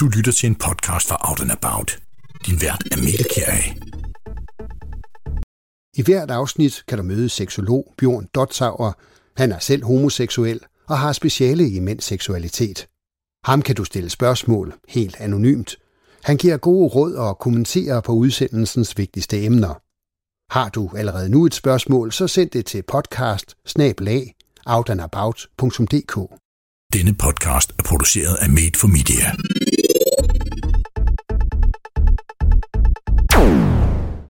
Du lytter til en podcast fra Out and About. Din vært er Mette Kjær. I hvert afsnit kan du møde seksolog Bjørn Dotsauer. Han er selv homoseksuel og har speciale i mænds seksualitet. Ham kan du stille spørgsmål helt anonymt. Han giver gode råd og kommenterer på udsendelsens vigtigste emner. Har du allerede nu et spørgsmål, så send det til podcast outandabout.dk. Denne podcast er produceret af Made for Media.